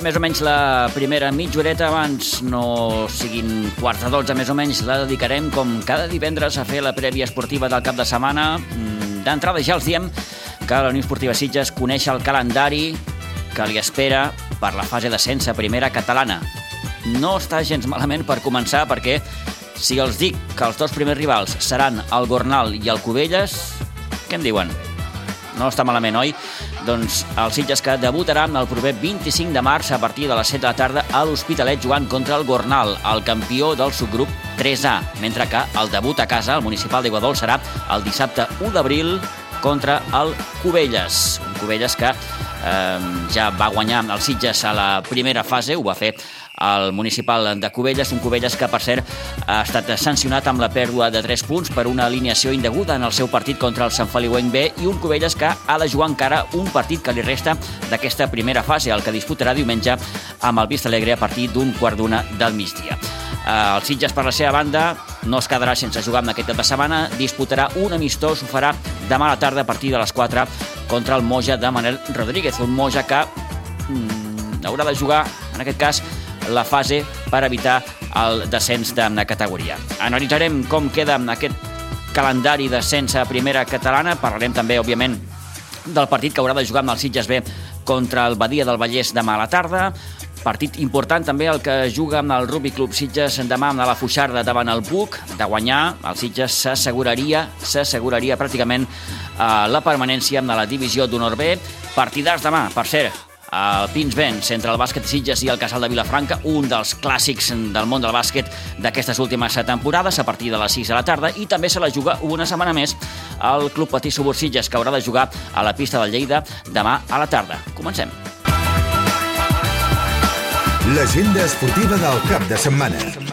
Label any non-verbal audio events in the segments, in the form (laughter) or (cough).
Bé, més o menys la primera mitjoreta, abans no siguin quarts de dotze, més o menys, la dedicarem, com cada divendres, a fer la prèvia esportiva del cap de setmana. Mm, D'entrada ja els diem que la Unió Esportiva Sitges coneix el calendari que li espera per la fase d'ascens a primera catalana. No està gens malament per començar, perquè si els dic que els dos primers rivals seran el Gornal i el Cubelles, què em diuen? No està malament, oi? Doncs el Sitges que debutaran el proper 25 de març a partir de les 7 de la tarda a l'Hospitalet jugant contra el Gornal, el campió del subgrup 3A, mentre que el debut a casa, el municipal d'Iguadol, serà el dissabte 1 d'abril contra el Cubelles. Un Cubelles que eh, ja va guanyar el Sitges a la primera fase, ho va fer el municipal de Cubelles, un Cubelles que, per cert, ha estat sancionat amb la pèrdua de 3 punts per una alineació indeguda en el seu partit contra el Sant Feliuenc B i un Cubelles que ha de jugar encara un partit que li resta d'aquesta primera fase, el que disputarà diumenge amb el Vista Alegre a partir d'un quart d'una del migdia. El Sitges, per la seva banda, no es quedarà sense jugar en aquest cap de setmana, disputarà un amistós, ho farà demà a la tarda a partir de les 4 contra el Moja de Manel Rodríguez, un Moja que mm, haurà de jugar, en aquest cas, la fase per evitar el descens de categoria. Analitzarem com queda aquest calendari d'ascens a primera catalana. Parlarem també, òbviament, del partit que haurà de jugar amb el Sitges B contra el Badia del Vallès demà a la tarda. Partit important també el que juga amb el Rugby Club Sitges demà amb la Fuixarda davant el Buc. De guanyar, el Sitges s'asseguraria s'asseguraria pràcticament eh, la permanència amb la divisió d'honor B. Partidars demà, per cert, el Pinsbens entre el bàsquet Sitges i el Casal de Vilafranca, un dels clàssics del món del bàsquet d'aquestes últimes temporades, a partir de les 6 de la tarda, i també se la juga una setmana més el Club Patí Subur Sitges, que haurà de jugar a la pista del Lleida demà a la tarda. Comencem. L'agenda esportiva del cap de setmana.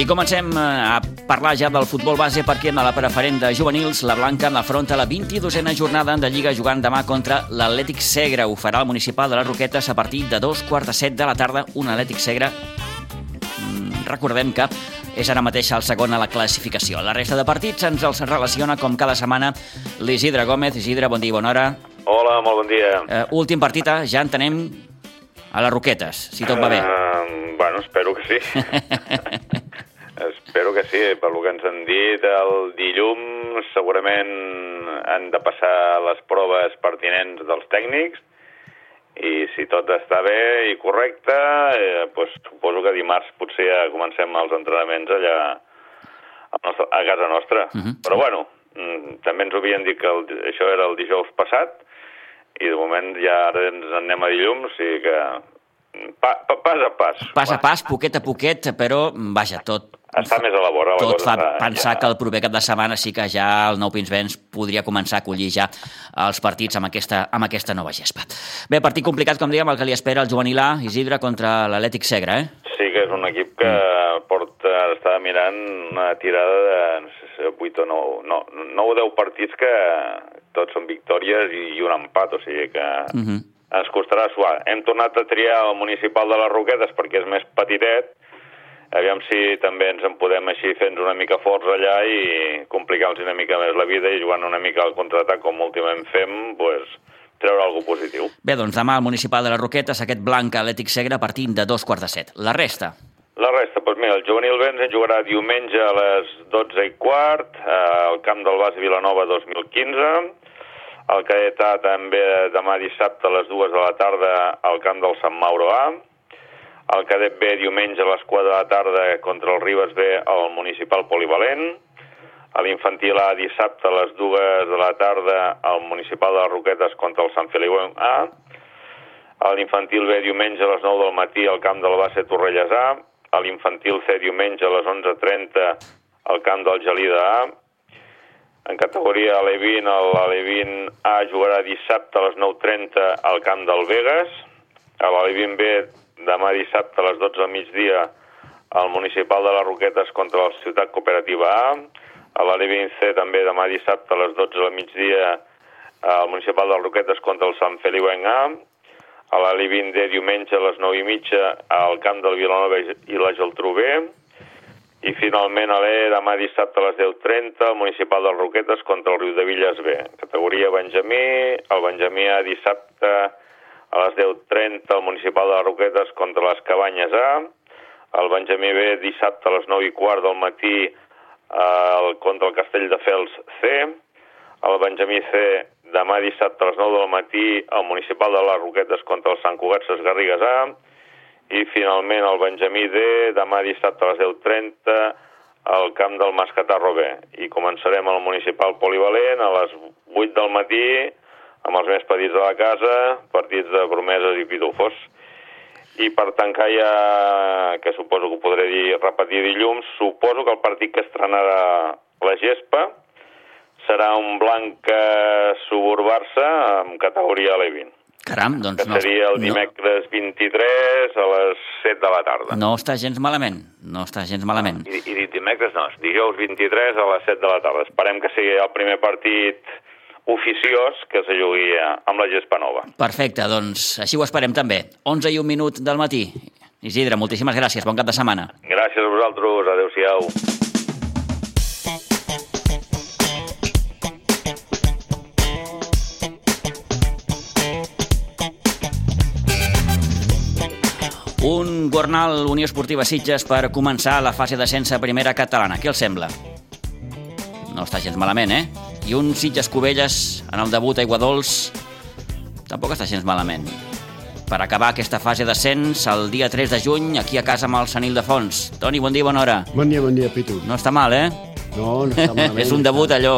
I comencem eh, a parlar ja del futbol base perquè amb la preferent de juvenils, la Blanca afronta la 22a jornada de Lliga jugant demà contra l'Atlètic Segre. Ho farà el municipal de les Roquetes a partir de dos quarts de set de la tarda. Un Atlètic Segre, mm, recordem que és ara mateix el segon a la classificació. La resta de partits ens els relaciona com cada setmana l'Isidre Gómez. Isidre, bon dia i bona hora. Hola, molt bon dia. Uh, últim partit, eh, ja en tenem a les Roquetes, si tot va bé. Uh, bueno, espero que sí. (laughs) espero que sí, per lo que ens han dit el dilluns segurament han de passar les proves pertinents dels tècnics i si tot està bé i correcte, eh, pues, suposo que dimarts potser ja comencem els entrenaments allà a, nostra, a casa nostra. Uh -huh. Però bueno, mm, també ens havien dit que el, això era el dijous passat i de moment ja ara ens anem a dilluns i que pa, pa, pas a pas. Pas a pas, poquet a poquet, però vaja, tot està més a la vora. La Tot fa cosa, pensar ja. que el proper cap de setmana sí que ja el Nou Pinsbens podria començar a acollir ja els partits amb aquesta, amb aquesta nova gespa. Bé, partit complicat, com dèiem, el que li espera el juvenil A, Isidre, contra l'Atlètic Segre, eh? Sí, que és un equip que mm. porta, està mirant una tirada de no sé, si 8 o 9, no, 9 o 10 partits que tots són victòries i, i un empat, o sigui que Mm -hmm. ens costarà suar. Hem tornat a triar el municipal de les Roquetes perquè és més petitet, aviam si també ens en podem així fer una mica forts allà i complicar-nos una mica més la vida i jugant una mica al contraatac com últimament fem, pues, treure alguna positiu. Bé, doncs demà al municipal de les Roquetes, aquest blanc Atlètic Segre a partir de dos quarts de set. La resta? La resta, doncs mira, el juvenil en jugarà diumenge a les 12 i quart eh, al camp del Bas Vilanova 2015. El cadet A també demà dissabte a les 2 de la tarda al camp del Sant Mauro A. El cadet B diumenge a les 4 de la tarda contra el Ribes B al municipal polivalent. A l'infantil A dissabte a les 2 de la tarda al municipal de les Roquetes contra el Sant Feliu A. A l'infantil B diumenge a les 9 del matí al camp del Base Torrelles A. A l'infantil C diumenge a les 11.30 al camp del Gelida A. En categoria Alevín, l'Alevín A jugarà dissabte a les 9.30 al camp del Vegas. A l'Alevín B demà dissabte a les 12 del migdia al municipal de les Roquetes contra la ciutat cooperativa A. A l'Alevín C també demà dissabte a les 12 del migdia al municipal de les Roquetes contra el Sant Feliuenc A. A l'Alevín D diumenge a les 9 i mitja al camp del Vilanova i la Geltrú B. I finalment a l'E, demà dissabte a les 10.30, el municipal del Roquetes contra el Riu de Villes B. Categoria Benjamí, el Benjamí A dissabte a les 10.30, el municipal de les Roquetes contra les Cabanyes A. El Benjamí B dissabte a les 9 i quart del matí eh, contra el Castell de Fels C. El Benjamí C demà dissabte a les 9 del matí, el municipal de les Roquetes contra el Sant Cugat Ses Garrigues A i finalment el Benjamí D, demà dissabte a les 10.30 al camp del Mascatarro B. I començarem al municipal polivalent a les 8 del matí amb els més petits de la casa, partits de promeses i pitufos. I per tancar ja, que suposo que ho podré dir, repetir dilluns, suposo que el partit que estrenarà la gespa serà un blanc suburbar-se amb categoria L20. Caram, doncs que seria el dimecres no, 23 a les 7 de la tarda. No està gens malament, no està gens malament. I, i dimecres no, dijous 23 a les 7 de la tarda. Esperem que sigui el primer partit oficiós que se jugui amb la gespa nova. Perfecte, doncs així ho esperem també. 11 i un minut del matí. Isidre, moltíssimes gràcies, bon cap de setmana. Gràcies a vosaltres, adeu-siau. Un Gornal Unió Esportiva Sitges per començar la fase d'ascens a primera catalana. Què els sembla? No està gens malament, eh? I un Sitges Cubelles en el debut a Iguadols tampoc està gens malament. Per acabar aquesta fase d'ascens, el dia 3 de juny, aquí a casa amb el Sanil de Fons. Toni, bon dia, bona hora. Bon dia, bon dia, Pitu. No està mal, eh? No, no està malament. (laughs) és un debut allò...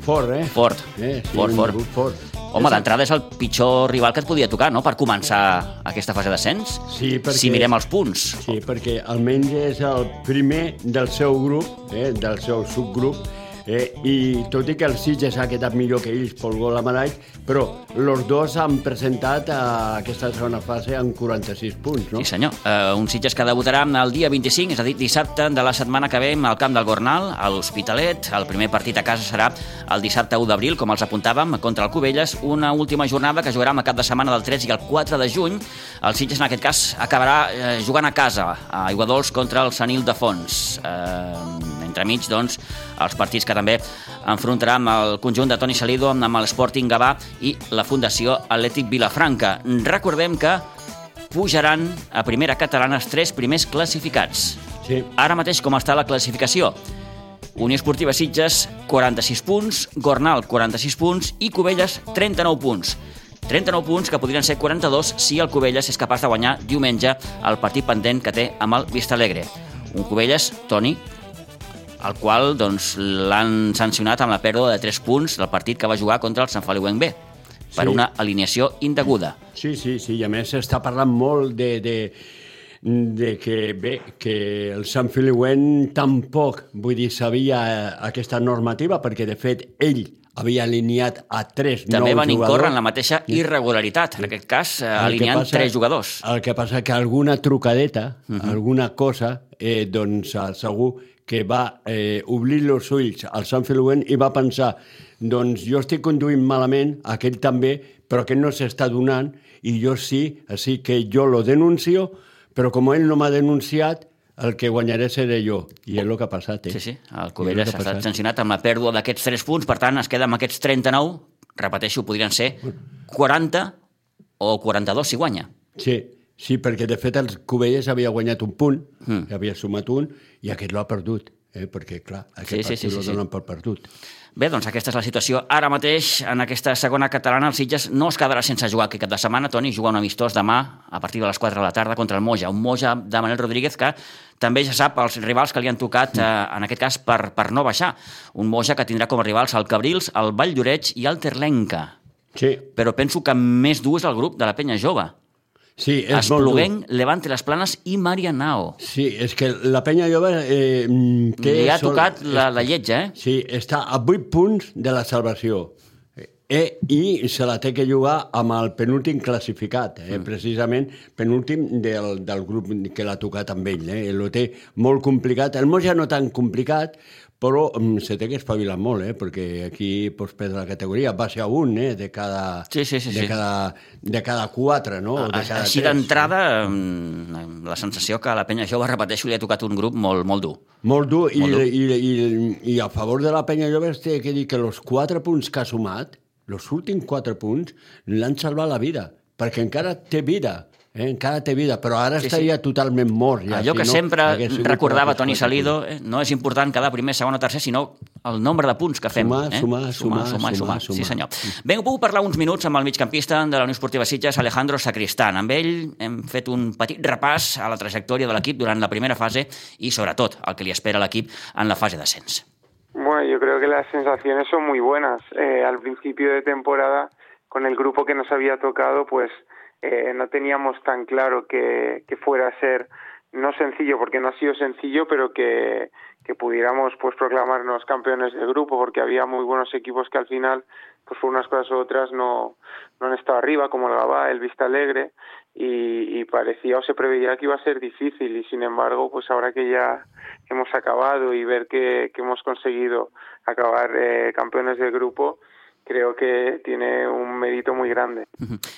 Fort, eh? Fort. Eh, sí, fort, fort. fort. Home, d'entrada és el pitjor rival que et podia tocar, no?, per començar aquesta fase d'ascens. Sí, perquè... Si mirem els punts. Sí, perquè almenys és el primer del seu grup, eh, del seu subgrup, Eh, I tot i que el Sitges ha quedat millor que ells pel gol a Marai, però els dos han presentat a aquesta segona fase amb 46 punts, no? Sí, senyor. Uh, un Sitges que debutarà el dia 25, és a dir, dissabte de la setmana que ve al camp del Gornal, a l'Hospitalet. El primer partit a casa serà el dissabte 1 d'abril, com els apuntàvem, contra el Cubelles, una última jornada que jugarà a cap de setmana del 3 i el 4 de juny. El Sitges, en aquest cas, acabarà eh, jugant a casa, a Iguadols contra el Sanil de Fons. Eh, entremig, doncs, els partits que també enfrontarà amb el conjunt de Toni Salido, amb l'Sporting Gavà i la Fundació Atlètic Vilafranca. Recordem que pujaran a primera catalana els tres primers classificats. Sí. Ara mateix com està la classificació? Unió Esportiva Sitges, 46 punts, Gornal, 46 punts i Cubelles, 39 punts. 39 punts que podrien ser 42 si el Cubelles és capaç de guanyar diumenge el partit pendent que té amb el Vista Alegre. Un Cubelles, Toni, el qual doncs, l'han sancionat amb la pèrdua de 3 punts del partit que va jugar contra el Sant Feliu B per sí. una alineació indeguda. Sí, sí, sí, i a més s'està parlant molt de, de, de que, bé, que el Sant Feliuent tampoc, vull dir, sabia aquesta normativa, perquè de fet ell havia alineat a tres També nous van jugadors. incórrer en la mateixa irregularitat, en aquest cas eh, alineant passa, tres jugadors. El que passa que alguna trucadeta, uh -huh. alguna cosa, eh, doncs eh, segur que va eh, obrir els ulls al Sant Filuent i va pensar doncs jo estic conduint malament, aquell també, però aquest no s'està donant i jo sí, així que jo lo denuncio, però com ell no m'ha denunciat, el que guanyaré seré jo. I és el que ha passat, eh? Sí, sí, el Covelles ha estat sancionat amb la pèrdua d'aquests 3 punts, per tant es queda amb aquests 39, repeteixo, podrien ser 40 o 42 si guanya. Sí, Sí, perquè de fet el Cubelles havia guanyat un punt, mm. havia sumat un, i aquest l'ha perdut, eh? perquè clar, aquest sí, sí, sí, partit sí, el donen sí. per perdut. Bé, doncs aquesta és la situació. Ara mateix, en aquesta segona catalana, el Sitges no es quedarà sense jugar aquest cap de setmana. Toni juga un amistós demà a partir de les 4 de la tarda contra el Moja. Un Moja de Manel Rodríguez que també ja sap els rivals que li han tocat, eh, en aquest cas, per, per no baixar. Un Moja que tindrà com a rivals el Cabrils, el Vall d'Oreig i el Terlenca. Sí, Però penso que més dues al grup de la penya jove. Sí, és molt. Espluguenc, Levante les Planes i Marianao. Sí, és que la penya jove eh, té... Li ha sol- tocat la, la lletja, eh? Sí, està a 8 punts de la salvació. Eh, I se la té que jugar amb el penúltim classificat, eh, mm. precisament penúltim del, del grup que l'ha tocat amb ell. Eh? Lo té molt complicat. El Moja no tan complicat, però um, se té que espavilar molt, eh? perquè aquí pots perdre la categoria, va ser un eh? de, cada, sí, sí, sí, de, sí. Cada, de cada quatre, no? A, de cada així d'entrada, mm, la sensació que a la penya jove, repeteixo, li ha tocat un grup molt, molt dur. Molt dur, i, Molt dur. I, i, i a favor de la penya jove té que dir que els quatre punts que ha sumat, els últims quatre punts, l'han salvat la vida, perquè encara té vida. Eh? encara té vida, però ara Sí, sí. estaria totalment mort. Ja, Allò si que no, sempre recordava Toni Salido, eh, no és important quedar primer, segon o tercer, sinó el nombre de punts que fem. Sumar, eh? sumar, sumar, sumar, sumar, sumar, Sí, sumar. senyor. Bé, puc parlar uns minuts amb el migcampista de la Unió Esportiva Sitges, Alejandro Sacristán. Amb ell hem fet un petit repàs a la trajectòria de l'equip durant la primera fase i, sobretot, el que li espera a l'equip en la fase d'ascens. Bueno, yo creo que las sensaciones son muy buenas. Eh, al principio de temporada, con el grupo que nos había tocado, pues eh, no teníamos tan claro que, fuera a ser no sencillo, porque no ha sido sencillo, pero que, pudiéramos pues proclamarnos campeones del grupo, porque había muy buenos equipos que al final, pues por unas cosas u otras, no, no han estado arriba, como el Gabá, el Vista Alegre, y, y parecía o se preveía que iba a ser difícil, y sin embargo, pues ahora que ya hemos acabado y ver que, hemos conseguido acabar eh, campeones del grupo, creo que tiene un mérito muy grande.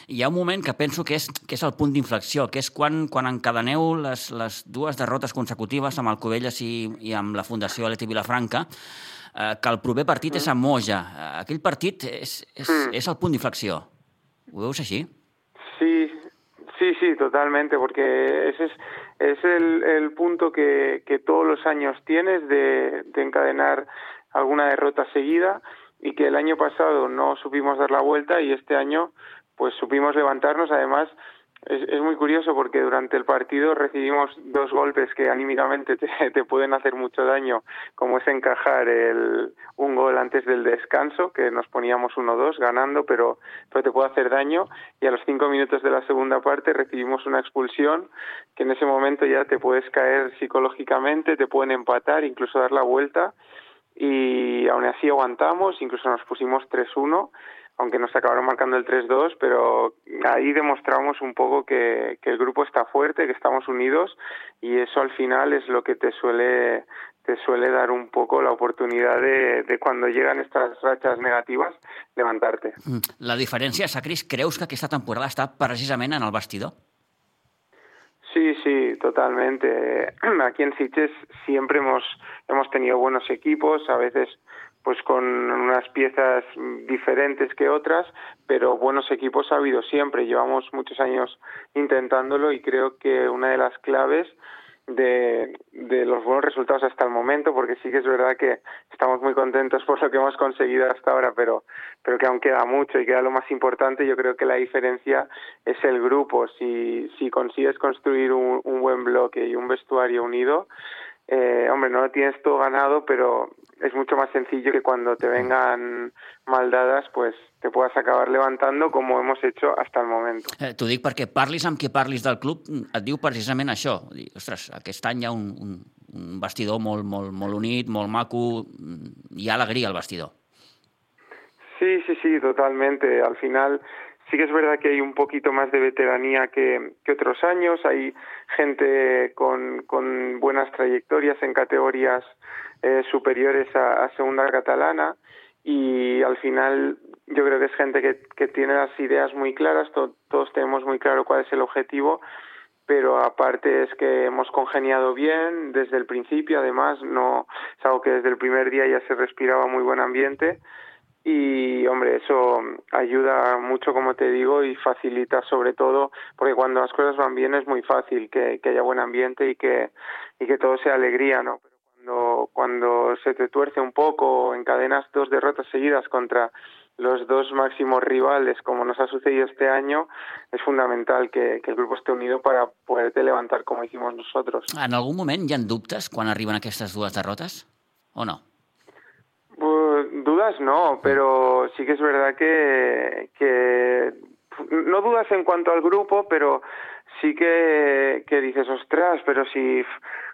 Hi ha un moment que penso que és, que és el punt d'inflexió, que és quan, quan encadeneu les, les dues derrotes consecutives amb el Covelles i, i amb la Fundació Aleti Vilafranca, eh, que el proper partit és a Moja. Eh, Aquell partit és, és, és el punt d'inflexió. Ho veus així? Sí, sí, sí, totalmente, porque ese es, es el, el punto que, que todos los años tienes de, de encadenar alguna derrota seguida y que el año pasado no supimos dar la vuelta y este año pues supimos levantarnos. Además, es, es muy curioso porque durante el partido recibimos dos golpes que anímicamente te, (laughs) pueden hacer mucho daño, como es encajar el, un gol antes del descanso, que nos poníamos 1-2 ganando, pero, pero te puede hacer daño. Y a los cinco minutos de la segunda parte recibimos una expulsión que en ese momento ya te puedes caer psicológicamente, te pueden empatar, incluso dar la vuelta. Y aún así aguantamos, incluso nos pusimos 3-1 aunque nos acabaron marcando el 3-2, pero ahí demostramos un poco que, que, el grupo está fuerte, que estamos unidos y eso al final es lo que te suele te suele dar un poco la oportunidad de, cuando llegan estas rachas negativas levantarte. La diferència, Sacris, creus que aquesta temporada està precisament en el vestidor? Sí, sí, totalmente. (clears throat) Aquí en Sitges siempre hemos, hemos tenido buenos equipos, a veces pues con unas piezas diferentes que otras, pero buenos equipos ha habido siempre. Llevamos muchos años intentándolo y creo que una de las claves de, de, los buenos resultados hasta el momento, porque sí que es verdad que estamos muy contentos por lo que hemos conseguido hasta ahora, pero, pero que aún queda mucho y queda lo más importante. Yo creo que la diferencia es el grupo. Si, si consigues construir un, un buen bloque y un vestuario unido, eh, hombre, no lo tienes todo ganado, pero es mucho más sencillo que cuando te vengan mal dadas, pues te puedas acabar levantando como hemos hecho hasta el momento. Eh, T'ho dic perquè parlis amb qui parlis del club, et diu precisament això. Dir, ostres, aquest any hi ha un, un, un vestidor molt, molt, molt unit, molt maco, hi ha alegria al vestidor. Sí, sí, sí, totalmente. Al final sí que es verdad que hay un poquito más de veteranía que, que otros años, hay gente con, con buenas trayectorias en categorías eh, superiores a, a, segunda catalana y al final yo creo que es gente que, tiene las ideas muy claras, to, todos tenemos muy claro cuál es el objetivo, pero aparte es que hemos congeniado bien desde el principio, además no es algo que desde el primer día ya se respiraba muy buen ambiente y hombre eso ayuda mucho como te digo y facilita sobre todo porque cuando las cosas van bien es muy fácil que, que haya buen ambiente y que y que todo sea alegría no cuando cuando se te tuerce un poco encadenas dos derrotas seguidas contra los dos máximos rivales como nos ha sucedido este año es fundamental que, que el grupo esté unido para poderte levantar como hicimos nosotros En algun moment hi ha dubtes quan arriben aquestes dues derrotes o no? Pues, dudas no, pero sí que es verdad que, que no dudas en cuanto al grupo, pero sí que, que dices, ostras, pero si,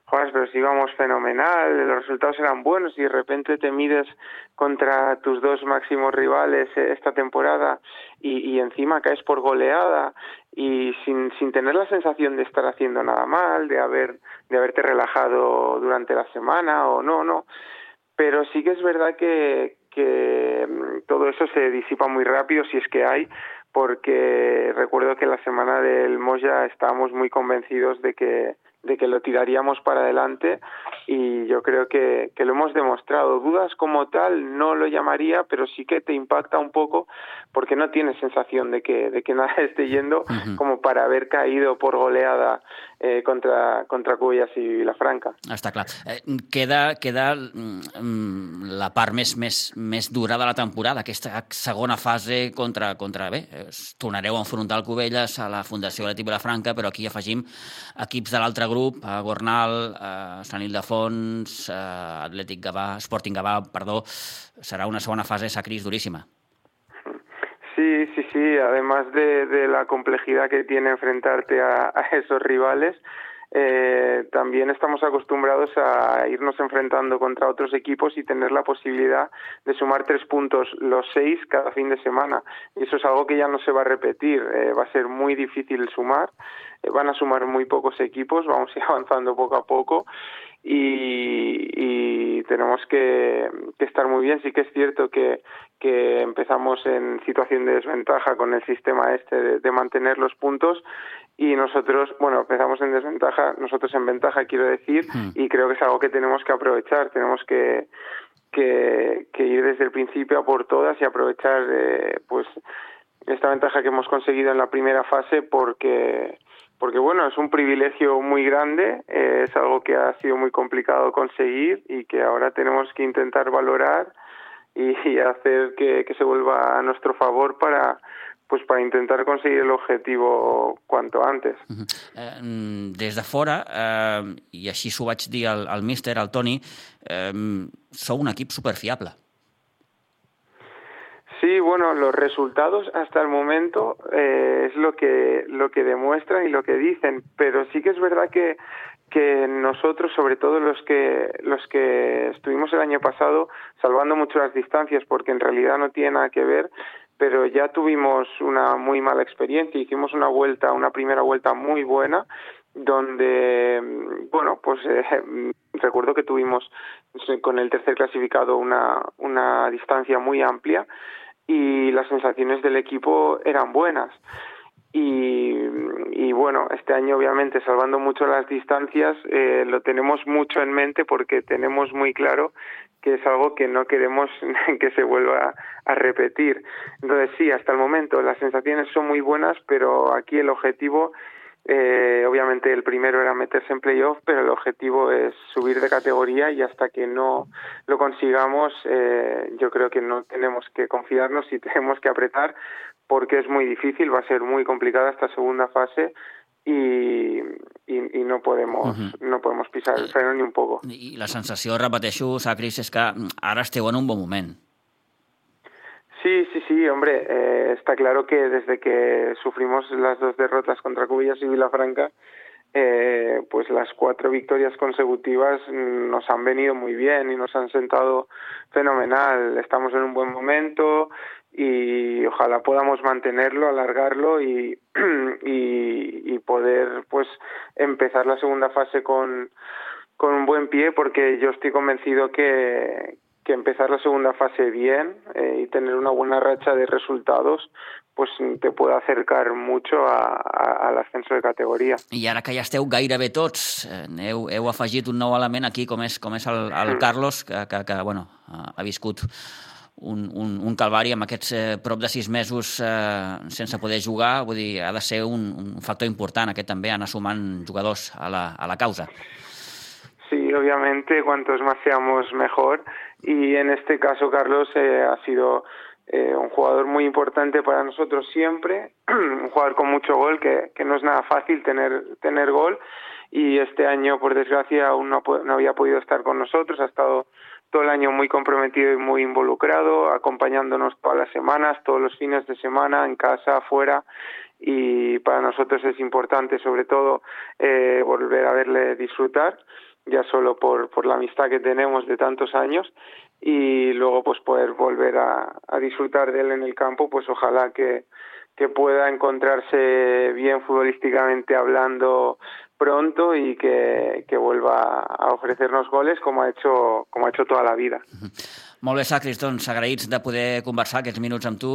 joder, pero si íbamos fenomenal, los resultados eran buenos y de repente te mides contra tus dos máximos rivales esta temporada y, y encima caes por goleada y sin, sin tener la sensación de estar haciendo nada mal, de haber de haberte relajado durante la semana o no, no. Pero sí que es verdad que, que mm, todo eso se disipa muy rápido si es que hay, porque recuerdo que la semana del Moya estábamos muy convencidos de que de que lo tiraríamos para adelante y yo creo que, que, lo hemos demostrado. Dudas como tal no lo llamaría, pero sí que te impacta un poco porque no tienes sensación de que, de que (laughs) nada esté yendo como para haber caído por goleada eh, contra, contra Cuyas i Vilafranca. Està clar. Eh, queda, queda mm, la part més, més, més dura de la temporada, aquesta segona fase contra, contra bé, tornareu a enfrontar el Cubelles a la Fundació Atlètic Vilafranca, però aquí afegim equips de l'altre grup, a Gornal, a Sant Ildefons, a Atlètic Gavà, Sporting Gavà, perdó, serà una segona fase, Sacris, duríssima. Sí, sí, sí. Además de, la complejidad que tiene enfrentarte a, (laughs) a esos rivales, eh, también estamos acostumbrados a irnos enfrentando contra otros equipos y tener la posibilidad de sumar tres puntos, los seis cada fin de semana. Y eso es algo que ya no se va a repetir. Eh, va a ser muy difícil sumar. Eh, van a sumar muy pocos equipos. Vamos (laughs) a ir avanzando poco a poco. Y, y tenemos que, que, estar muy bien. Sí que es cierto que, que empezamos en situación de desventaja con el sistema este de, de mantener los puntos y nosotros, bueno, empezamos en desventaja, nosotros en ventaja, quiero decir, mm. y creo que es algo que tenemos que aprovechar, tenemos que, que, que ir desde el principio a por todas y aprovechar, eh, pues, esta ventaja que hemos conseguido en la primera fase porque porque bueno, es un privilegio muy grande, eh, es algo que ha sido muy complicado conseguir y que ahora tenemos que intentar valorar y, hacer que, se vuelva a nuestro favor para pues para intentar conseguir el objetivo cuanto antes. Uh -huh. eh, des de fora, eh, al, al míster, al Toni, eh, sou un equip superfiable. Sí, bueno, los resultados hasta el momento eh, es lo que lo que demuestran y lo que dicen, pero sí que es verdad que que nosotros, sobre todo los que los que estuvimos el año pasado, salvando mucho las distancias, porque en realidad no tiene nada que ver, pero ya tuvimos una muy mala experiencia, hicimos una vuelta, una primera vuelta muy buena, donde, bueno, pues eh, (laughs) recuerdo que tuvimos con el tercer clasificado una, una distancia muy amplia y las sensaciones del equipo eran buenas. Y, y, bueno, este año obviamente salvando mucho las distancias eh, lo tenemos mucho en mente porque tenemos muy claro que es algo que no queremos (laughs) que se vuelva a repetir. Entonces sí, hasta el momento las sensaciones son muy buenas, pero aquí el objetivo eh, obviamente el primero era meterse en playoff, pero el objetivo es subir de categoría y hasta que no lo consigamos, eh, yo creo que no tenemos que confiarnos y (laughs) tenemos que apretar porque es muy difícil, va a ser muy complicada esta segunda fase i, i, i no, podemos, uh -huh. no podemos pisar el freno ni un poco. I la sensació, repeteixo, Sacris, és que ara esteu en un bon moment. Sí, sí, sí, hombre, eh, está claro que desde que sufrimos las dos derrotas contra Cubillas y Vilafranca, eh, pues las cuatro victorias consecutivas nos han venido muy bien y nos han sentado fenomenal. Estamos en un buen momento y ojalá podamos mantenerlo, alargarlo y, (clears throat) y, y poder pues empezar la segunda fase con, con un buen pie porque yo estoy convencido que, que empezar la segunda fase bien eh, y tener una buena racha de resultados pues te puede acercar mucho a, a, al ascenso de categoria. I ara que ja esteu gairebé tots, eh, heu, heu afegit un nou element aquí, com és, com és el, el Carlos, que, que, que bueno, ha viscut un, un, un calvari amb aquests eh, prop de sis mesos eh, sense poder jugar, vull dir, ha de ser un, un factor important aquest també, anar sumant jugadors a la, a la causa. Sí, obviamente, cuantos más seamos mejor. Y en este caso, Carlos eh, ha sido eh, un jugador muy importante para nosotros siempre, (clears throat) un jugador con mucho gol, que, que no es nada fácil tener, tener gol. Y este año, por desgracia, aún no, no había podido estar con nosotros, ha estado todo el año muy comprometido y muy involucrado, acompañándonos todas las semanas, todos los fines de semana, en casa, afuera, y para nosotros es importante sobre todo eh, volver a verle disfrutar ya solo por, por la amistad que tenemos de tantos años y luego pues poder volver a, disfrutar de él en el campo, pues ojalá que, que pueda encontrarse bien futbolísticamente hablando pronto y que, que vuelva a ofrecernos goles como ha hecho, como ha hecho toda la vida. Molt bé, Sacris, doncs agraïts de poder conversar aquests minuts amb tu.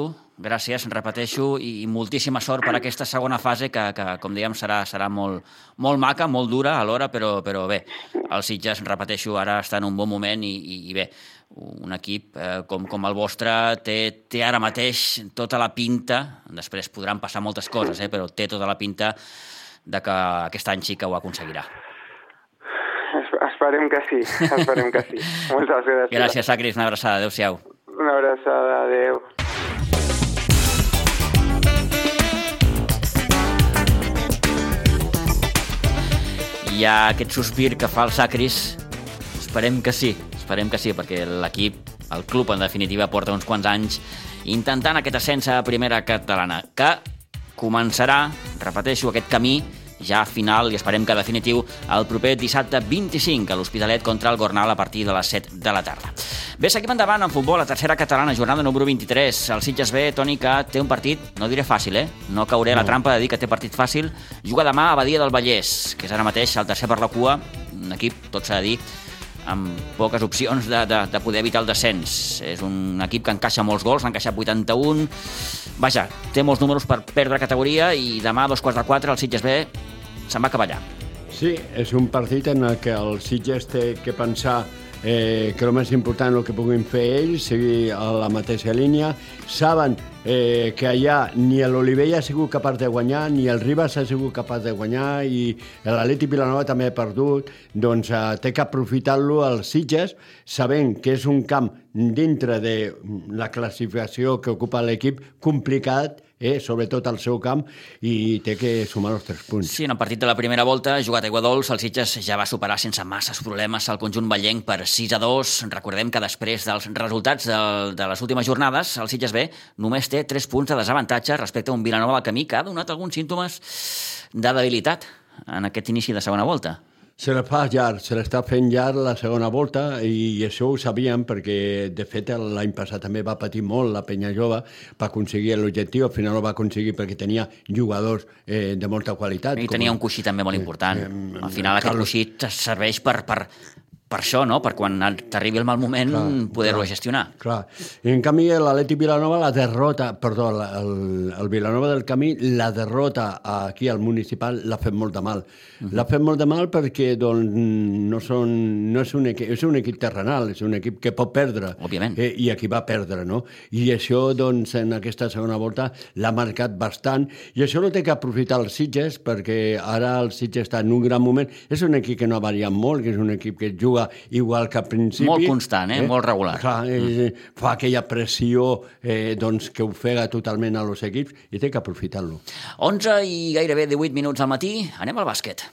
Gràcies, repeteixo, i moltíssima sort per aquesta segona fase que, que com dèiem, serà, serà molt, molt maca, molt dura alhora, però, però bé, el Sitges, repeteixo, ara està en un bon moment i, i, i bé, un equip eh, com, com el vostre té, té ara mateix tota la pinta, després podran passar moltes coses, eh, però té tota la pinta de que aquest any sí que ho aconseguirà. Esperem que sí, esperem que sí. (laughs) Moltes gràcies. Gràcies, Sacris, una abraçada. Adéu-siau. Una abraçada, adéu. Hi ha aquest sospir que fa el Sacris. Esperem que sí, esperem que sí, perquè l'equip, el club, en definitiva, porta uns quants anys intentant aquest ascens a primera catalana, que començarà, repeteixo, aquest camí ja final i esperem que definitiu el proper dissabte 25 a l'Hospitalet contra el Gornal a partir de les 7 de la tarda. Bé, seguim endavant en futbol, la tercera catalana, jornada número 23. El Sitges B, Toni, que té un partit, no diré fàcil, eh? No cauré no. la trampa de dir que té partit fàcil. Juga demà a Badia del Vallès, que és ara mateix el tercer per la cua, un equip, tot s'ha de dir, amb poques opcions de, de, de poder evitar el descens. És un equip que encaixa molts gols, n'ha encaixat 81. Vaja, té molts números per perdre categoria i demà dos quarts de quatre el Sitges B se'n va acabar allà. Sí, és un partit en el que el Sitges té que pensar eh, que el més important el que puguin fer ells, seguir a la mateixa línia. Saben eh, que allà ni l'Olivella ha sigut capaç de guanyar, ni el Ribas ha sigut capaç de guanyar, i l'Atleti Vilanova també ha perdut, doncs eh, té que aprofitar-lo als Sitges, sabent que és un camp dintre de la classificació que ocupa l'equip complicat, eh, sobretot al seu camp, i té que sumar els tres punts. Sí, en el partit de la primera volta, jugat a Iguadols, el Sitges ja va superar sense masses problemes el conjunt ballenc per 6 a 2. Recordem que després dels resultats de, de les últimes jornades, el Sitges B només té 3 punts de desavantatge respecte a un Vilanova del Camí que ha donat alguns símptomes de debilitat en aquest inici de segona volta. Se la fa llarg, se l'està fent llarg la segona volta i això ho sabíem perquè, de fet, l'any passat també va patir molt la penya jove per aconseguir l'objectiu, al final ho va aconseguir perquè tenia jugadors eh, de molta qualitat. I tenia un coixí també molt important. Eh, eh, al final aquest Carlos... coixí serveix per, per, per això, no? per quan t'arribi el mal moment poder-ho gestionar. Clar. I en canvi l'Atleti Vilanova la derrota, perdó, el, el Vilanova del Camí la derrota aquí al municipal l'ha fet molt de mal. Uh -huh. L'ha fet molt de mal perquè doncs, no, són, no és, un equip, és un equip terrenal, és un equip que pot perdre. Òbviament. Eh, I aquí va perdre, no? I això, doncs, en aquesta segona volta l'ha marcat bastant i això no té que aprofitar els Sitges perquè ara el Sitges està en un gran moment. És un equip que no ha variat molt, que és un equip que juga juga igual que al principi. Molt constant, eh? eh? molt regular. Clar, eh, mm. fa aquella pressió eh, doncs, que ofega totalment a los equips i té que aprofitar-lo. 11 i gairebé 18 minuts al matí, anem al bàsquet.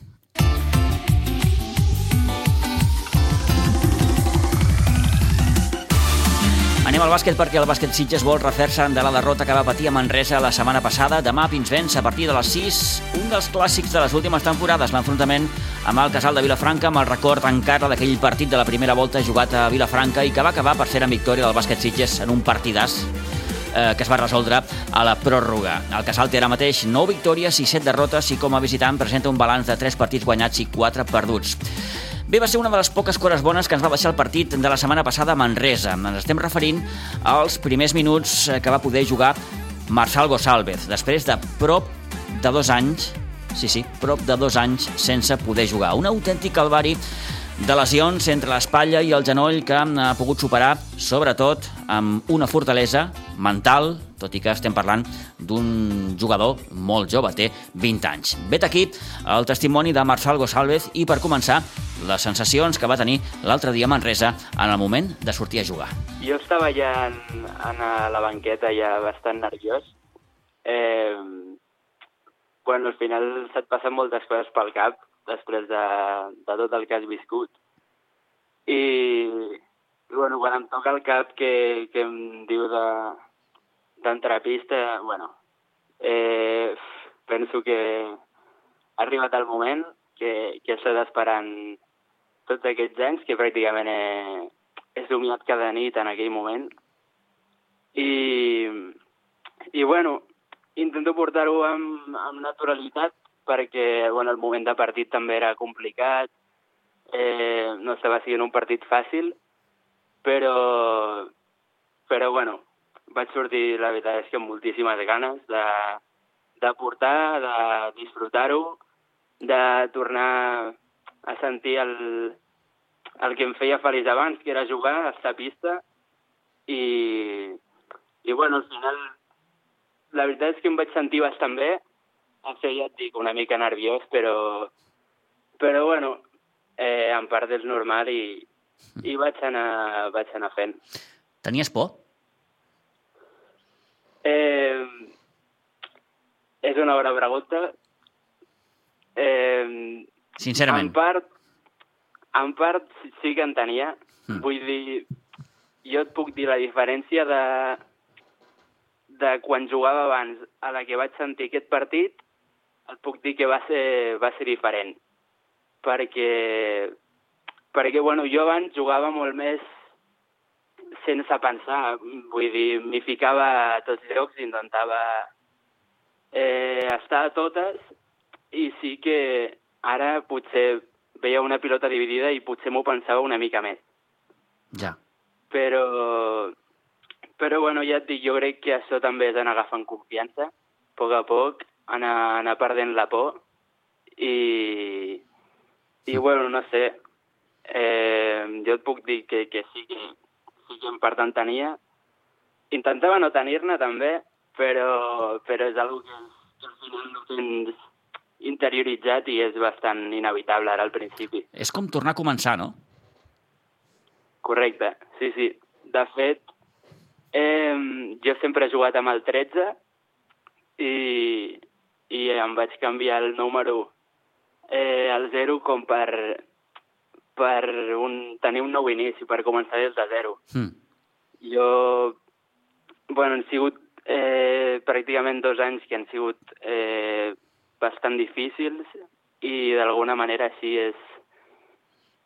Anem al bàsquet perquè el bàsquet Sitges vol refer-se de la derrota que va patir a Manresa la setmana passada. Demà Pinsbens a partir de les 6, un dels clàssics de les últimes temporades, l'enfrontament amb el Casal de Vilafranca, amb el record encara d'aquell partit de la primera volta jugat a Vilafranca i que va acabar per ser en victòria del bàsquet Sitges en un partidàs eh, que es va resoldre a la pròrroga. El Casal té ara mateix 9 victòries i 7 derrotes i com a visitant presenta un balanç de 3 partits guanyats i 4 perduts. Bé, va ser una de les poques cores bones que ens va deixar el partit de la setmana passada a Manresa. Ens estem referint als primers minuts que va poder jugar Marçal Gosalvez, després de prop de dos anys, sí, sí, prop de dos anys sense poder jugar. Un autèntic calvari de lesions entre l'espatlla i el genoll que ha pogut superar, sobretot, amb una fortalesa mental, tot i que estem parlant d'un jugador molt jove, té 20 anys. Vet aquí el testimoni de Marçal Gosalvez i, per començar, les sensacions que va tenir l'altre dia a Manresa en el moment de sortir a jugar. Jo estava ja en, en la banqueta ja bastant nerviós. Eh, bueno, al final se't passen moltes coses pel cap després de, de tot el que has viscut. I, i bueno, quan em toca el cap que, que em diu de d'entrar a pista, bueno, eh, penso que ha arribat el moment que, que he estat esperant tots aquests anys, que pràcticament he, he somiat cada nit en aquell moment. I, i bueno, intento portar-ho amb, amb naturalitat perquè bueno, el moment de partit també era complicat, eh, no estava sent un partit fàcil, però, però bueno, vaig sortir, la veritat és que amb moltíssimes ganes de, de portar, de disfrutar-ho, de tornar a sentir el, el que em feia feliç abans, que era jugar, a pista, i, i bueno, al final la veritat és que em vaig sentir bastant bé, em feia, et dic, una mica nerviós, però, però bueno, eh, en part és normal i, i vaig anar, vaig anar fent. Tenies por? Eh, és una bona pregunta. Eh, Sincerament. En part, en part sí que en tenia. Mm. Vull dir, jo et puc dir la diferència de, de quan jugava abans a la que vaig sentir aquest partit, et puc dir que va ser, va ser diferent. Perquè, perquè bueno, jo abans jugava molt més sense pensar. Vull dir, m'hi ficava a tots llocs, intentava eh, estar a totes i sí que ara potser veia una pilota dividida i potser m'ho pensava una mica més. Ja. Però, però bueno, ja et dic, jo crec que això també és anar agafant confiança, a poc a poc, anar, anar perdent la por i, i bueno, no sé, eh, jo et puc dir que, que sí que sí que en part en tenia. Intentava no tenir-ne també, però, però és una que, que al final no tens interioritzat i és bastant inevitable ara al principi. És com tornar a començar, no? Correcte, sí, sí. De fet, eh, jo sempre he jugat amb el 13 i, i em vaig canviar el número eh, al 0 com per, per un, tenir un nou inici, per començar des de zero. Mm. Jo, bueno, han sigut eh, pràcticament dos anys que han sigut eh, bastant difícils i d'alguna manera així és,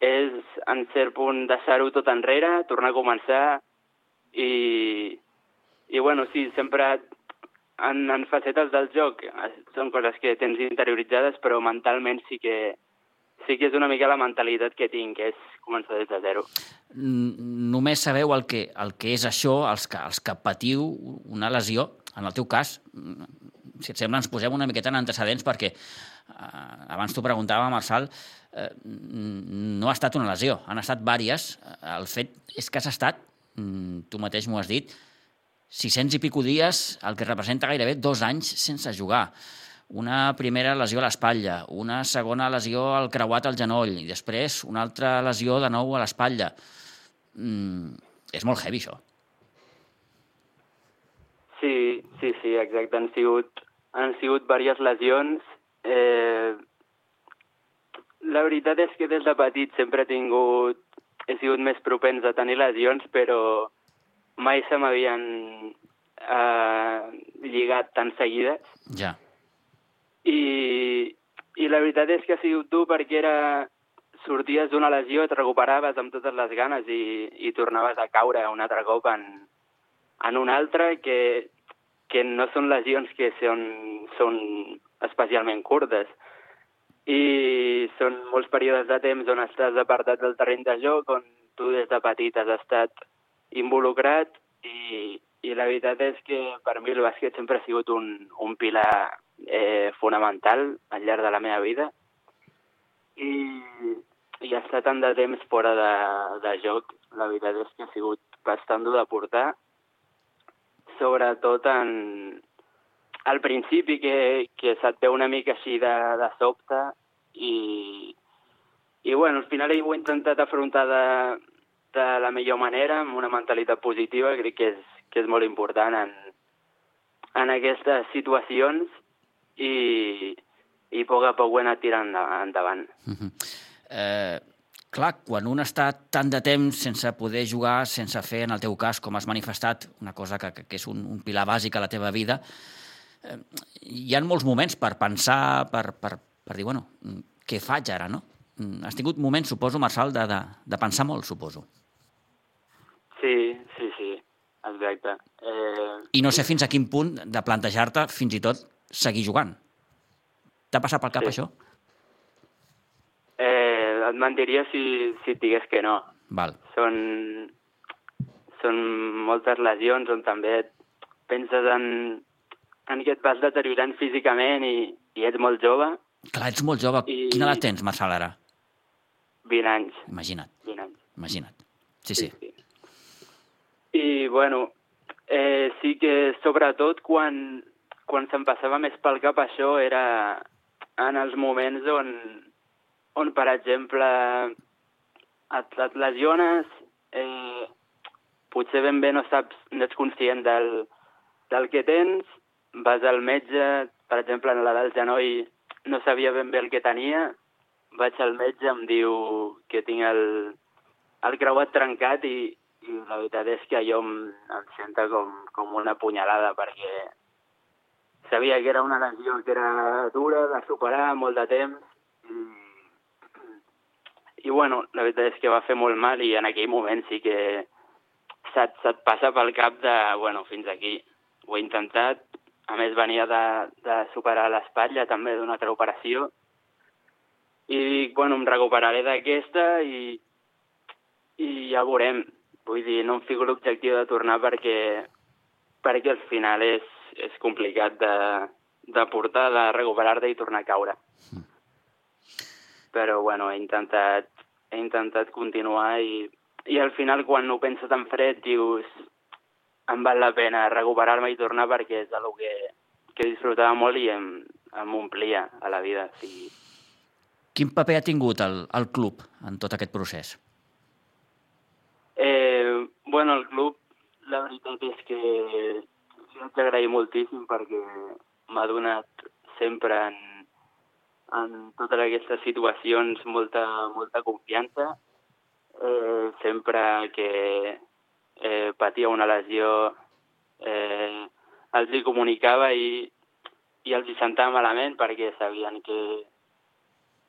és en cert punt deixar-ho tot enrere, tornar a començar i, i bueno, sí, sempre en, en facetes del joc eh, són coses que tens interioritzades, però mentalment sí que, sí que és una mica la mentalitat que tinc, que és començar des de zero. Només sabeu el que, el que és això, els que, els que patiu una lesió, en el teu cas, si et sembla, ens posem una miqueta en antecedents perquè eh, abans t'ho preguntava, Marçal, eh, no ha estat una lesió, han estat vàries. El fet és que has estat, mm, tu mateix m'ho has dit, 600 i pico dies, el que representa gairebé dos anys sense jugar. Una primera lesió a l'espatlla, una segona lesió al creuat al genoll, i després una altra lesió de nou a l'espatlla. Mm, és molt heavy, això. Sí, sí, sí, exacte. Han sigut, han sigut diverses lesions. Eh, la veritat és que des de petit sempre he tingut... He sigut més propens a tenir lesions, però mai se m'havien eh, lligat tan seguides. Ja. I, I la veritat és que ha sigut dur perquè era... Sorties d'una lesió, et recuperaves amb totes les ganes i, i tornaves a caure un altre cop en, en una altra que, que no són lesions que són, són especialment curtes. I són molts períodes de temps on estàs apartat del terreny de joc, on tu des de petit has estat involucrat i, i la veritat és que per mi el bàsquet sempre ha sigut un, un pilar eh, fonamental al llarg de la meva vida. I, i estar tant de temps fora de, de joc, la veritat és que ha sigut bastant dur de portar, sobretot en, al principi que, que se't ve una mica així de, de sobte i, i bueno, al final ho he intentat afrontar de, de la millor manera, amb una mentalitat positiva, crec que és, que és molt important en, en aquestes situacions i, i a poc a poc ho he anat tirant endavant. Eh, clar, quan un està tant de temps sense poder jugar, sense fer, en el teu cas, com has manifestat, una cosa que, que és un, un pilar bàsic a la teva vida, eh, hi ha molts moments per pensar, per, per, per dir, bueno, què faig ara, no? Mm, Has tingut moments, suposo, Marçal, de, de, de pensar molt, suposo. Sí, sí, sí, exacte. Eh, I no sé fins a quin punt de plantejar-te, fins i tot, seguir jugant. T'ha passat pel cap, Sí. això? Eh, et mentiria si, si et digués que no. Val. Són, són moltes lesions on també penses en, en que et vas deteriorant físicament i, i ets molt jove, Clar, ets molt jove. I- Quina edat tens, Marçal, ara? 20 anys, Imagina't, 20 anys. imagina't. Sí, sí. sí. I, bueno, eh, sí que sobretot quan, quan se'm passava més pel cap això era en els moments on, on per exemple, et, et lesiones, eh, potser ben bé no saps, no ets conscient del, del que tens, vas al metge, per exemple, en la del genoll no sabia ben bé el que tenia, vaig al metge, em diu que tinc el, el creuat trencat i, i la veritat és que jo em, em sento com, com una punyalada perquè sabia que era una lesió que era dura de superar molt de temps i, i bueno, la veritat és que va fer molt mal i en aquell moment sí que se't, se't passa pel cap de, bueno, fins aquí. Ho he intentat, a més venia de, de superar l'espatlla també d'una altra operació i dic, bueno, em recuperaré d'aquesta i, i ja veurem. Vull dir, no em fico l'objectiu de tornar perquè, perquè al final és, és complicat de, de portar, de recuperar-te i tornar a caure. Però, bueno, he intentat, he intentat continuar i, i al final quan ho penses en fred dius em val la pena recuperar-me i tornar perquè és el que, que disfrutava molt i em, em omplia a la vida. O sigui, Quin paper ha tingut el, el club en tot aquest procés? Eh, bueno, el club, la veritat és que li haig d'agrair moltíssim perquè m'ha donat sempre en, en totes aquestes situacions molta, molta confiança. Eh, sempre que eh, patia una lesió eh, els hi comunicava i, i els hi sentava malament perquè sabien que,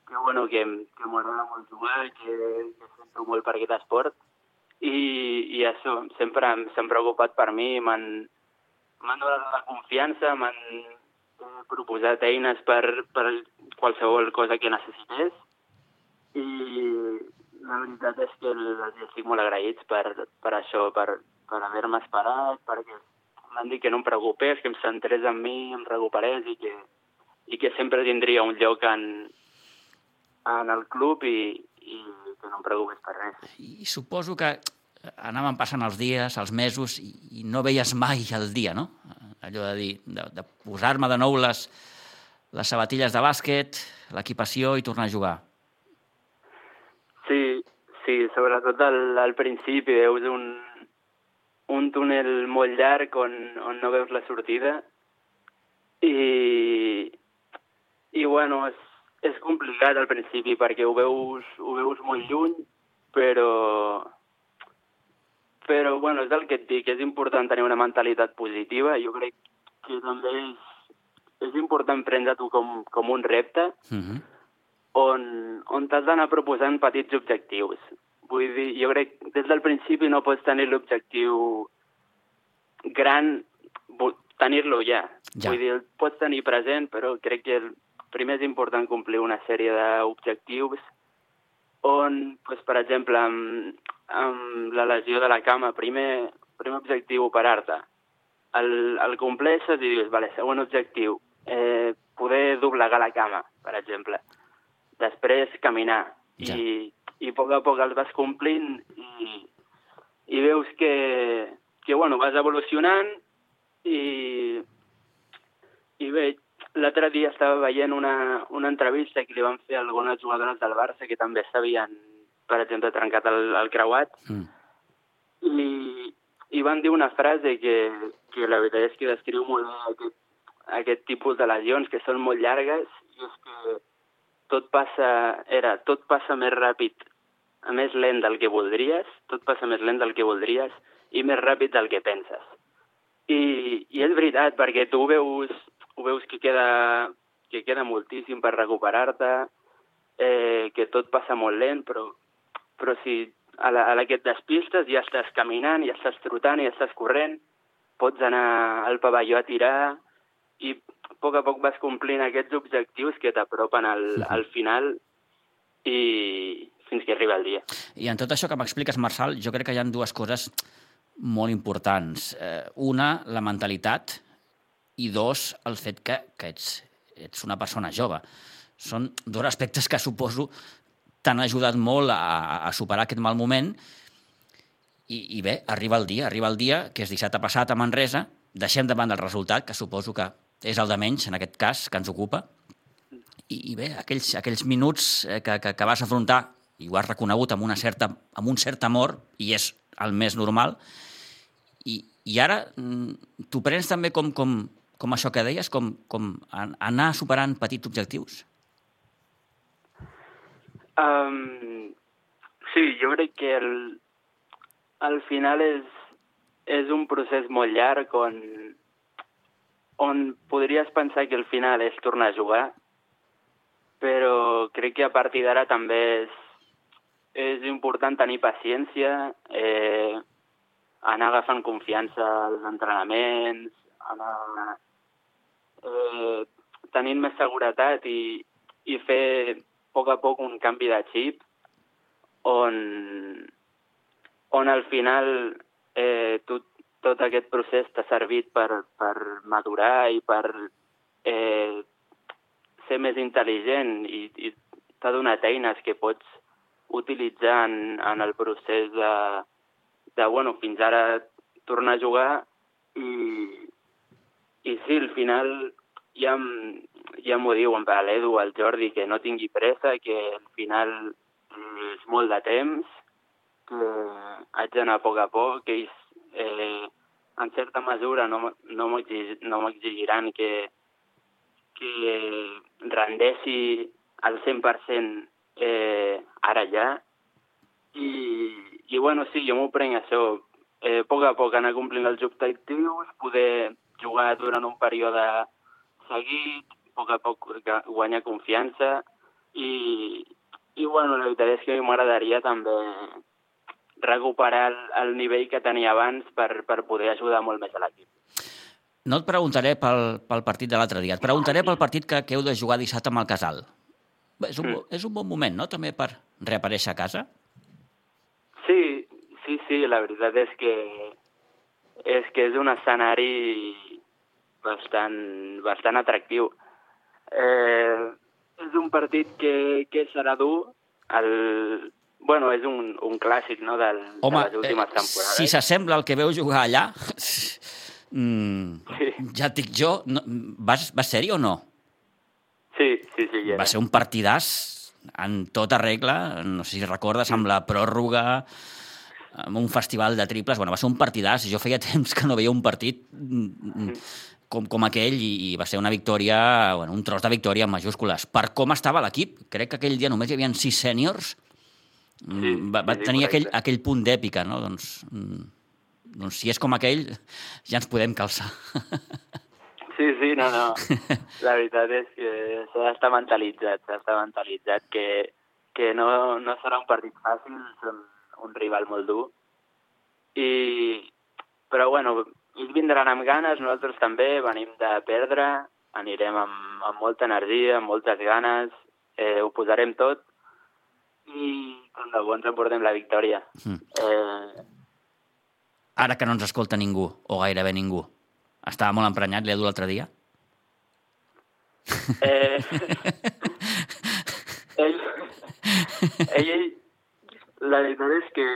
que, bueno, que, que m'agrada molt jugar, que, que sento molt per aquest esport i, i això, sempre s'han preocupat per mi, m'han m'han donat la confiança, m'han eh, proposat eines per, per qualsevol cosa que necessités i la veritat és que els estic molt agraïts per, per això, per, per haver-me esperat, perquè m'han dit que no em preocupés, que em centrés en mi, em recuperés i que, i que sempre tindria un lloc en, en el club i, i que no em preocupés per res. I suposo que anaven passant els dies, els mesos, i, i no veies mai el dia, no? Allò de dir, de, de posar-me de nou les, les sabatilles de bàsquet, l'equipació i tornar a jugar. Sí, sí, sobretot al, al principi veus un, un túnel molt llarg on, on no veus la sortida i, i bueno, és, és complicat al principi perquè ho veus, ho veus molt lluny, però, però bueno, és el que et dic, és important tenir una mentalitat positiva. Jo crec que també és, és important prendre-t'ho com, com un repte Uh -huh. on, on t'has d'anar proposant petits objectius. Vull dir, jo crec que des del principi no pots tenir l'objectiu gran, tenir-lo ja. Ja. Vull dir, el pots tenir present, però crec que el primer és important complir una sèrie d'objectius on, doncs, per exemple, amb, amb la lesió de la cama, primer, primer objectiu, operar-te. El, el compleixes i dius, vale, següent objectiu, eh, poder doblegar la cama, per exemple. Després, caminar. Ja. I, I a poc a poc els vas complint i, i veus que, que bueno, vas evolucionant i, i bé, l'altre dia estava veient una, una entrevista que li van fer a algunes jugadores del Barça que també s'havien, per exemple, trencat el, el creuat Mm. i, i van dir una frase que, que la veritat és que descriu molt bé aquest, aquest tipus de lesions que són molt llargues i és que tot passa, era, tot passa més ràpid, més lent del que voldries, tot passa més lent del que voldries i més ràpid del que penses. I, i és veritat, perquè tu veus, ho veus que queda, que queda moltíssim per recuperar-te, eh, que tot passa molt lent, però, però si a la, a la que et despistes ja estàs caminant, ja estàs trotant, ja estàs corrent, pots anar al pavelló a tirar, i a poc a poc vas complint aquests objectius que t'apropen al, al final i fins que arriba el dia. I en tot això que m'expliques, Marçal, jo crec que hi ha dues coses molt importants. Eh, una, la mentalitat, i dos, el fet que, que ets, ets una persona jove. Són dos aspectes que suposo t'han ajudat molt a, a superar aquest mal moment. I, i bé, arriba el dia, arriba el dia, que és dissabte passat a Manresa, deixem davant del resultat, que suposo que és el de menys, en aquest cas, que ens ocupa, i, i bé, aquells, aquells minuts eh, que, que, que vas afrontar i ho has reconegut amb, una certa, amb un cert amor, i és el més normal, i, i ara mm, t'ho prens també com, com, com això que deies, com, com anar superant petits objectius? Um, sí, jo crec que el, al final és, és un procés molt llarg on, on podries pensar que el final és tornar a jugar, però crec que a partir d'ara també és, és important tenir paciència, eh, anar agafant confiança als entrenaments, anar eh, tenint més seguretat i, i fer a poc a poc un canvi de xip on, on al final eh, tot, tot aquest procés t'ha servit per, per madurar i per eh, ser més intel·ligent i, i t'ha donat eines que pots utilitzar en, en el procés de, de, bueno, fins ara tornar a jugar i, i sí, al final ja, ja m'ho diuen per l'Edu, al Jordi, que no tingui pressa, que al final és molt de temps, que haig d'anar a poc a poc, que ells eh, en certa mesura no, no m'exigiran que, que rendeixi al 100% eh, ara ja. I, I bueno, sí, jo m'ho prenc això. Eh, a poc a poc anar complint els objectius, poder jugar durant un període seguit, a poc a poc guanyar confiança i, i bueno, la veritat és que m'agradaria també recuperar el, el nivell que tenia abans per, per poder ajudar molt més a l'equip. No et preguntaré pel, pel partit de l'altre dia, et preguntaré pel partit que, que heu de jugar dissabte amb el Casal. És un, mm. és un bon moment, no?, també per reaparèixer a casa? Sí, sí, sí, la veritat és que és que és un escenari bastant, bastant atractiu. Eh, és un partit que, que serà dur. El, bueno, és un, un clàssic no, del, Home, de les últimes eh, temporades. si s'assembla al que veu jugar allà, (laughs) Mm, sí. Ja et dic jo, no, vas, vas ser-hi o no? Sí, sí, sí. Ja Va ser un partidàs en tota regla, no sé si recordes, amb la pròrroga, amb un festival de triples, bueno, va ser un partidàs, jo feia temps que no veia un partit mm, com, com aquell i, i va ser una victòria, bueno, un tros de victòria en majúscules. Per com estava l'equip, crec que aquell dia només hi havia sis sèniors, mm, sí, va, va sí, tenir aquell, aquell punt d'èpica, no? Doncs, doncs si és com aquell, ja ens podem calçar. (laughs) Sí, sí, no, no. La veritat és que s'ha d'estar mentalitzat, s'ha d'estar mentalitzat que, que no, no serà un partit fàcil, són un rival molt dur. I, però bueno, ells vindran amb ganes, nosaltres també venim de perdre, anirem amb, amb molta energia, amb moltes ganes, eh, ho posarem tot i tant de bo ens emportem la victòria. Mm. Eh, Ara que no ens escolta ningú, o gairebé ningú. Estava molt emprenyat, l'Edu l'altre dia? Eh... ell, (laughs) ell, ell, la veritat és que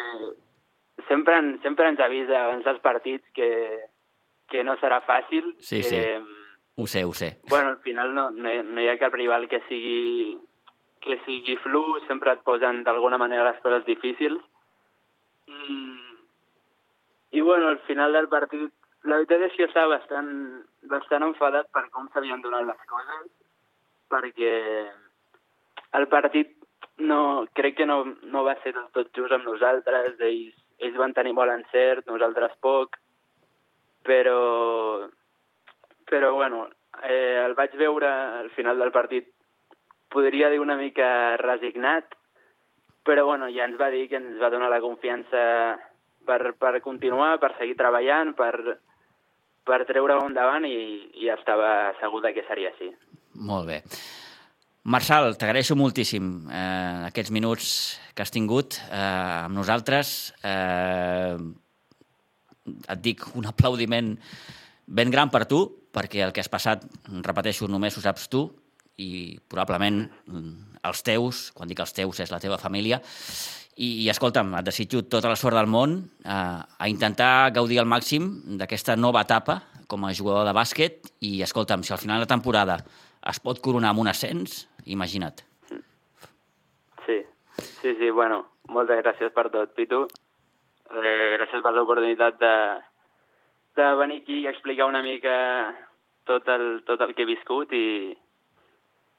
sempre, sempre ens avisa abans dels partits que, que no serà fàcil. Sí, que, sí, ho sé, ho sé. Bueno, al final no, no, hi, no hi ha cap rival que sigui, que sigui flu, sempre et posen d'alguna manera les coses difícils. I, i bueno, al final del partit, la veritat és que estava bastant, bastant enfadat per com s'havien donat les coses, perquè el partit no, crec que no, no va ser del tot just amb nosaltres, ells, ells van tenir molt encert, nosaltres poc, però, però bueno, eh, el vaig veure al final del partit, podria dir una mica resignat, però bueno, ja ens va dir que ens va donar la confiança per, per continuar, per seguir treballant, per, per treure-ho endavant i, i estava segur que seria així. Molt bé. Marçal, t'agraeixo moltíssim eh, aquests minuts que has tingut eh, amb nosaltres. Eh, et dic un aplaudiment ben gran per tu, perquè el que has passat, repeteixo, només ho saps tu i probablement mm, els teus, quan dic els teus és la teva família, i, i escolta'm, et desitjo tota la sort del món eh, a intentar gaudir al màxim d'aquesta nova etapa com a jugador de bàsquet i escolta'm, si al final de temporada es pot coronar amb un ascens, imagina't. Sí, sí, sí, bueno, moltes gràcies per tot, Pitu. Eh, gràcies per l'oportunitat de, de venir aquí i explicar una mica tot el, tot el que he viscut i,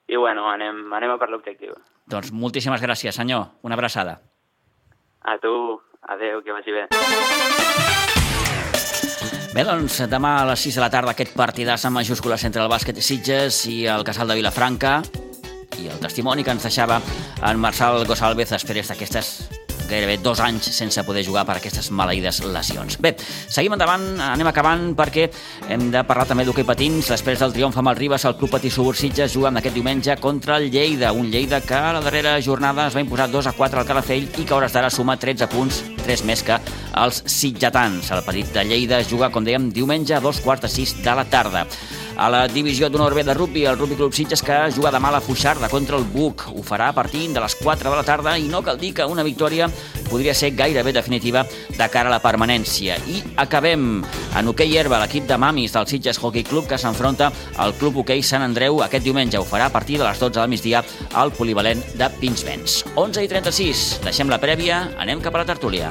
i bueno, anem, anem a per l'objectiu. Doncs moltíssimes gràcies, senyor. Una abraçada. A tu, adeu, que vagi bé. Bé, doncs demà a les 6 de la tarda aquest partidàs amb majúscules entre el bàsquet Sitges i el Casal de Vilafranca i el testimoni que ens deixava en Marçal Gosalvez després d'aquestes gairebé dos anys sense poder jugar per aquestes maleïdes lesions. Bé, seguim endavant, anem acabant perquè hem de parlar també d'hoquei patins. Després del triomf amb el Ribes, el Club Patí Subursitges juga aquest diumenge contra el Lleida, un Lleida que a la darrera jornada es va imposar 2 a 4 al Calafell i que a hores d'ara suma 13 punts, 3 més que els sitjatans. El petit de Lleida es juga, com dèiem, diumenge a dos quarts de 6 de la tarda. A la divisió d'honor B de rugby, el Rugby Club Sitges que juga demà a la Fuixarda contra el Buc. Ho farà a partir de les 4 de la tarda i no cal dir que una victòria podria ser gairebé definitiva de cara a la permanència. I acabem en hoquei herba, l'equip de mamis del Sitges Hockey Club que s'enfronta al Club Hoquei Sant Andreu aquest diumenge. Ho farà a partir de les 12 del migdia al polivalent de Pinsbens. 11 i 36, deixem la prèvia, anem cap a la tertúlia.